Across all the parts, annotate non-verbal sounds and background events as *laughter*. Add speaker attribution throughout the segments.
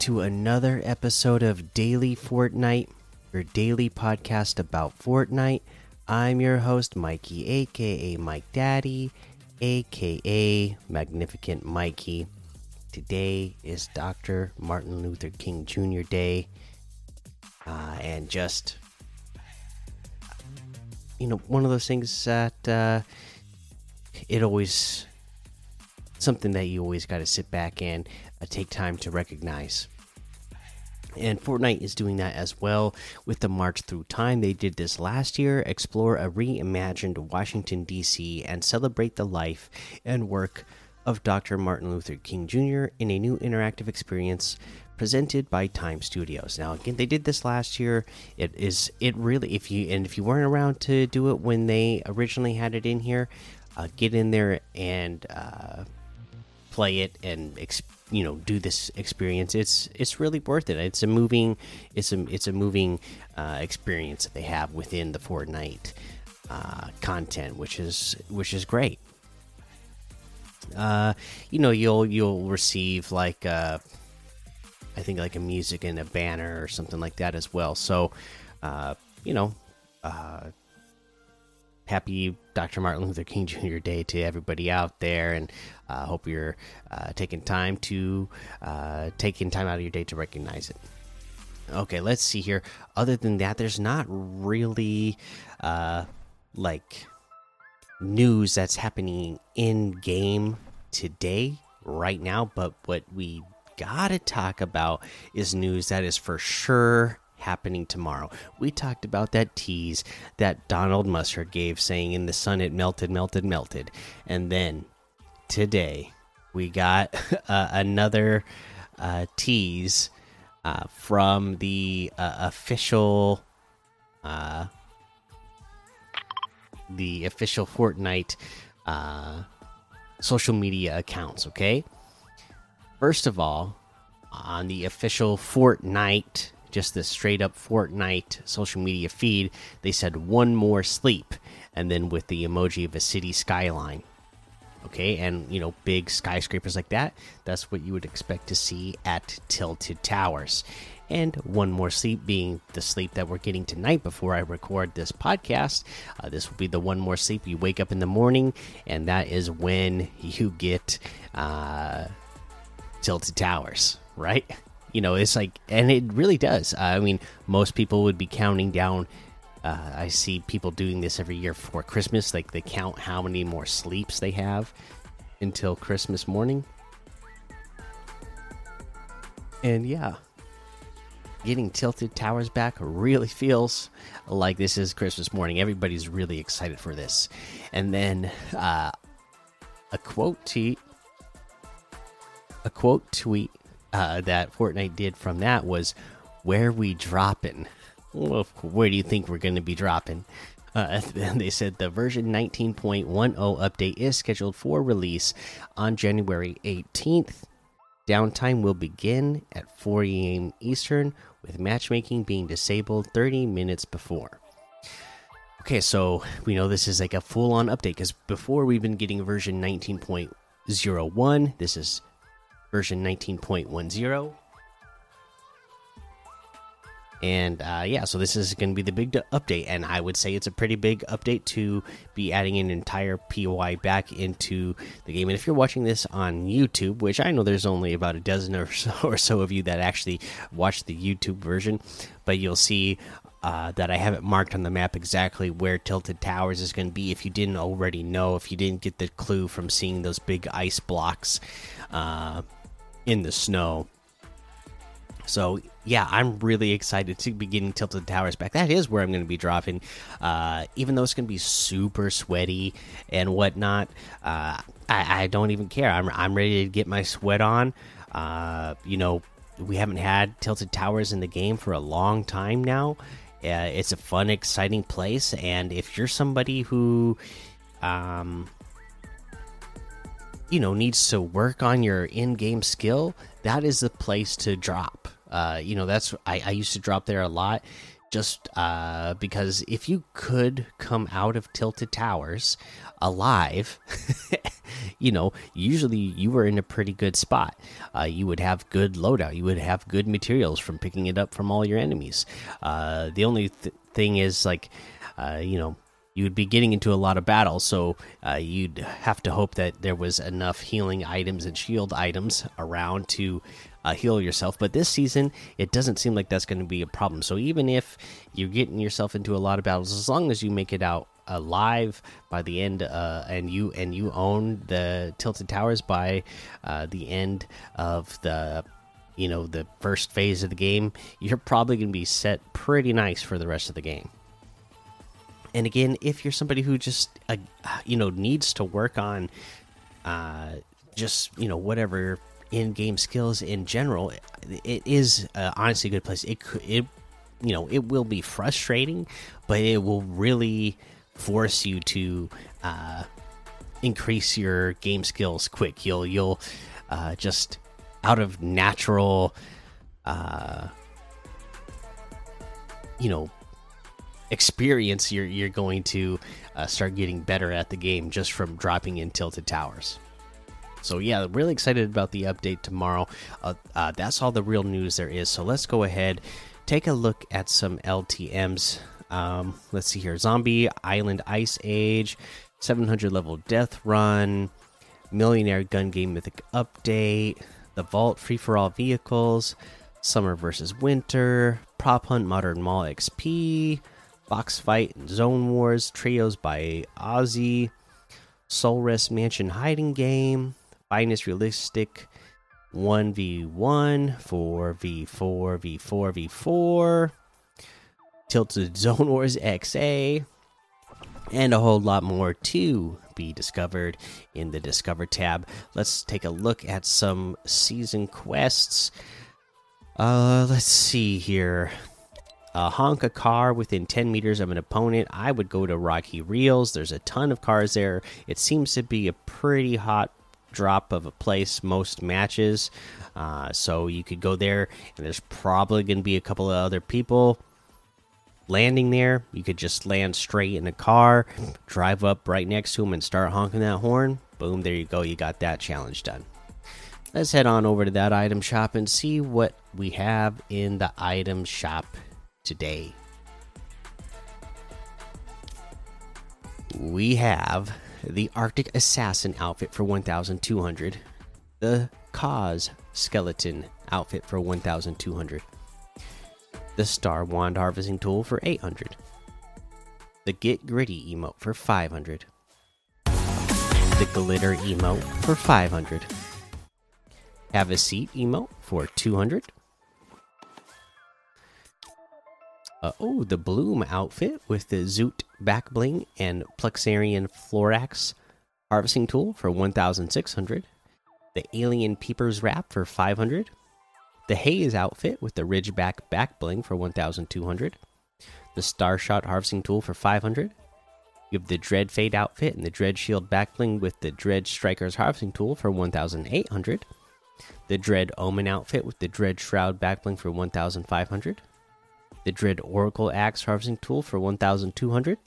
Speaker 1: To another episode of Daily Fortnite, your daily podcast about Fortnite. I'm your host, Mikey, aka Mike Daddy, aka Magnificent Mikey. Today is Dr. Martin Luther King Jr. Day, uh, and just, you know, one of those things that uh, it always something that you always got to sit back and uh, take time to recognize. And Fortnite is doing that as well with the March Through Time. They did this last year. Explore a reimagined Washington, D.C., and celebrate the life and work of Dr. Martin Luther King Jr. in a new interactive experience presented by Time Studios. Now, again, they did this last year. It is, it really, if you, and if you weren't around to do it when they originally had it in here, uh, get in there and, uh, play it and you know do this experience it's it's really worth it. It's a moving it's a it's a moving uh, experience that they have within the Fortnite uh, content which is which is great. Uh you know you'll you'll receive like uh I think like a music and a banner or something like that as well. So uh you know uh happy Dr. Martin Luther King Jr. Day to everybody out there, and I uh, hope you're uh, taking time to uh, taking time out of your day to recognize it. Okay, let's see here. Other than that, there's not really uh, like news that's happening in game today, right now. But what we gotta talk about is news that is for sure happening tomorrow. We talked about that tease that Donald Mustard gave, saying in the sun it melted, melted, melted. And then today we got *laughs* uh, another uh, tease uh, from the uh, official. Uh, the official Fortnite uh, social media accounts, okay? First of all, on the official Fortnite just the straight up Fortnite social media feed, they said one more sleep, and then with the emoji of a city skyline. Okay, and you know, big skyscrapers like that, that's what you would expect to see at Tilted Towers. And one more sleep being the sleep that we're getting tonight before I record this podcast. Uh, this will be the one more sleep. You wake up in the morning, and that is when you get uh, Tilted Towers, right? You know it's like and it really does. I mean most people would be counting down uh, i see people doing this every year for christmas like they count how many more sleeps they have until christmas morning. And yeah getting tilted towers back really *laughs* feels like this is christmas morning. Everybody's really excited for this. And then uh, a quote tweet a quote tweet uh, that Fortnite did from that was where we dropping. Well, where do you think we're going to be dropping? Uh, *laughs* they said the version 19.10 update is scheduled for release on January 18th. Downtime will begin at 4 a.m. Eastern, with matchmaking being disabled 30 minutes before. Okay, so we know this is like a full on update because before we've been getting version 19.01. This is version 19.10 and uh, yeah so this is going to be the big update and i would say it's a pretty big update to be adding an entire poi back into the game and if you're watching this on youtube which i know there's only about a dozen or so, *laughs* or so of you that actually watch the youtube version but you'll see uh, that I have it marked on the map exactly where Tilted Towers is going to be. If you didn't already know, if you didn't get the clue from seeing those big ice blocks, uh, in the snow. So yeah, I'm really excited to be getting Tilted Towers back. That is where I'm going to be dropping, uh, even though it's going to be super sweaty and whatnot. Uh, I, I, don't even care. I'm I'm ready to get my sweat on. Uh, you know, we haven't had Tilted Towers in the game for a long time now. Uh, it's a fun, exciting place, and if you're somebody who, um, you know needs to work on your in-game skill that is the place to drop uh, you know that's I, I used to drop there a lot just uh, because if you could come out of tilted towers alive *laughs* you know, usually you were in a pretty good spot. Uh, you would have good loadout. You would have good materials from picking it up from all your enemies. Uh, the only th thing is, like, uh, you know, you would be getting into a lot of battles, so uh, you'd have to hope that there was enough healing items and shield items around to uh, heal yourself. But this season, it doesn't seem like that's going to be a problem. So even if you're getting yourself into a lot of battles, as long as you make it out alive by the end, uh, and you and you own the tilted towers by uh, the end of the you know the first phase of the game, you're probably going to be set pretty nice for the rest of the game. And again, if you're somebody who just uh, you know needs to work on uh, just you know whatever in-game skills in general, it is uh, honestly a good place. It could it you know it will be frustrating, but it will really force you to uh, increase your game skills quick. You'll you'll uh, just out of natural, uh, you know, experience. You're you're going to uh, start getting better at the game just from dropping in tilted towers. So yeah, really excited about the update tomorrow. Uh, uh, that's all the real news there is. So let's go ahead, take a look at some LTM's um, let's see here Zombie Island Ice Age, 700 level Death Run, Millionaire Gun Game Mythic Update, The Vault Free for All Vehicles, Summer versus Winter, Prop Hunt Modern Mall XP, Box Fight and Zone Wars, Trios by Ozzy, Soul Rest Mansion Hiding Game, Finest Realistic 1v1, 4v4, v4, v4. Tilted Zone Wars XA, and a whole lot more to be discovered in the Discover tab. Let's take a look at some season quests. Uh, let's see here. Uh, honk a car within 10 meters of an opponent. I would go to Rocky Reels. There's a ton of cars there. It seems to be a pretty hot drop of a place most matches. Uh, so you could go there, and there's probably going to be a couple of other people landing there. You could just land straight in a car, drive up right next to him, and start honking that horn. Boom, there you go. You got that challenge done. Let's head on over to that item shop and see what we have in the item shop today. We have the Arctic Assassin outfit for 1200, the Cause Skeleton outfit for 1200 the Star Wand Harvesting Tool for 800, the Get Gritty emote for 500, the Glitter emote for 500, Have a Seat emote for 200. Uh, oh, the Bloom outfit with the Zoot back bling and Plexarian Florax harvesting tool for 1,600. The Alien Peepers wrap for 500 the Haze outfit with the Ridgeback back bling for 1200, the Starshot harvesting tool for 500. You have the Dread Fate outfit and the Dread Shield back bling with the Dread Striker's harvesting tool for 1800. The Dread Omen outfit with the Dread Shroud back bling for 1500. The Dread Oracle Axe harvesting tool for 1200.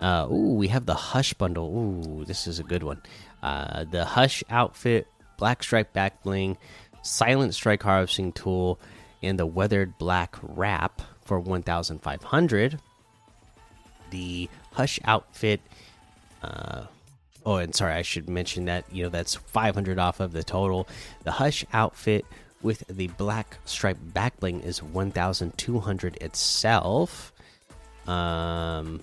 Speaker 1: Uh, ooh, we have the Hush bundle. Ooh, this is a good one. Uh, the Hush outfit, Black Stripe back bling, Silent Strike Harvesting Tool, and the Weathered Black Wrap for 1,500. The Hush outfit. Uh, oh, and sorry, I should mention that you know that's 500 off of the total. The Hush outfit with the black stripe backbling is 1,200 itself. Um,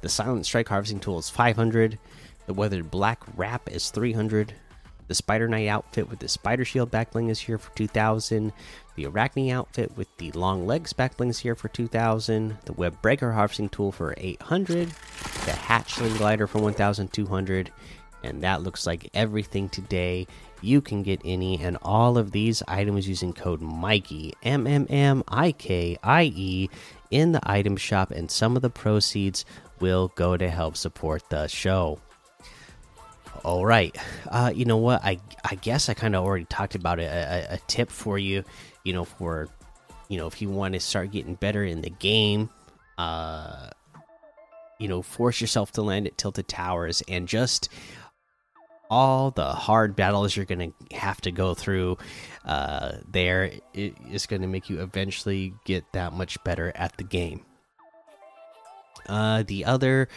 Speaker 1: the Silent Strike Harvesting Tool is 500. The Weathered Black Wrap is 300. The Spider Knight outfit with the Spider Shield backbling is here for 2000. The Arachne outfit with the Long Legs backbling is here for 2000. The Web Breaker harvesting tool for 800. The Hatchling glider for 1200. And that looks like everything today. You can get any and all of these items using code Mikey M M M I K I E in the item shop, and some of the proceeds will go to help support the show. All right. Uh, you know what? I I guess I kind of already talked about it. A, a, tip for you, you know, for you know, if you want to start getting better in the game, uh, you know, force yourself to land at Tilted Towers and just all the hard battles you're going to have to go through uh, there is going to make you eventually get that much better at the game. Uh, the other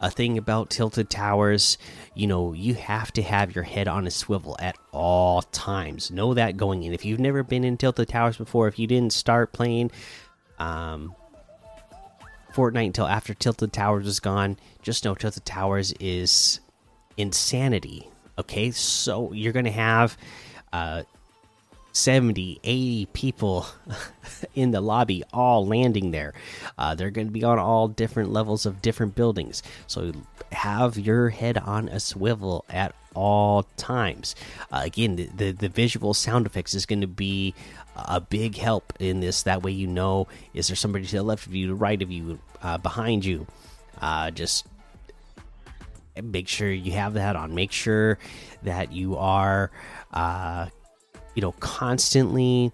Speaker 1: uh, thing about tilted towers, you know, you have to have your head on a swivel at all times. Know that going in. If you've never been in tilted towers before, if you didn't start playing um, Fortnite until after tilted towers was gone, just know tilted towers is insanity. Okay, so you're gonna have uh, 70, 80 people *laughs* in the lobby all landing there. Uh, they're going to be on all different levels of different buildings. So have your head on a swivel at all times. Uh, again, the, the, the visual sound effects is going to be a big help in this. That way, you know, is there somebody to the left of you, to the right of you, uh, behind you? Uh, just make sure you have that on. Make sure that you are uh, you know constantly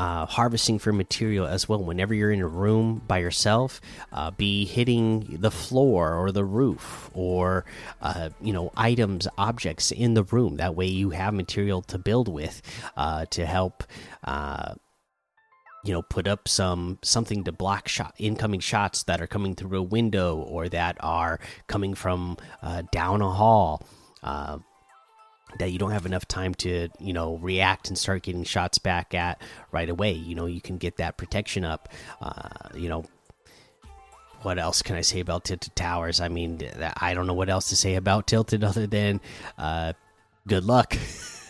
Speaker 1: uh, harvesting for material as well. Whenever you're in a room by yourself, uh, be hitting the floor or the roof or uh, you know items, objects in the room. That way, you have material to build with uh, to help. Uh, you know, put up some something to block shot incoming shots that are coming through a window or that are coming from uh, down a hall that you don't have enough time to you know react and start getting shots back at right away. You know you can get that protection up uh, you know. What else can i say about tilted towers? I mean i don't know what else to say about tilted other than uh, good luck *laughs*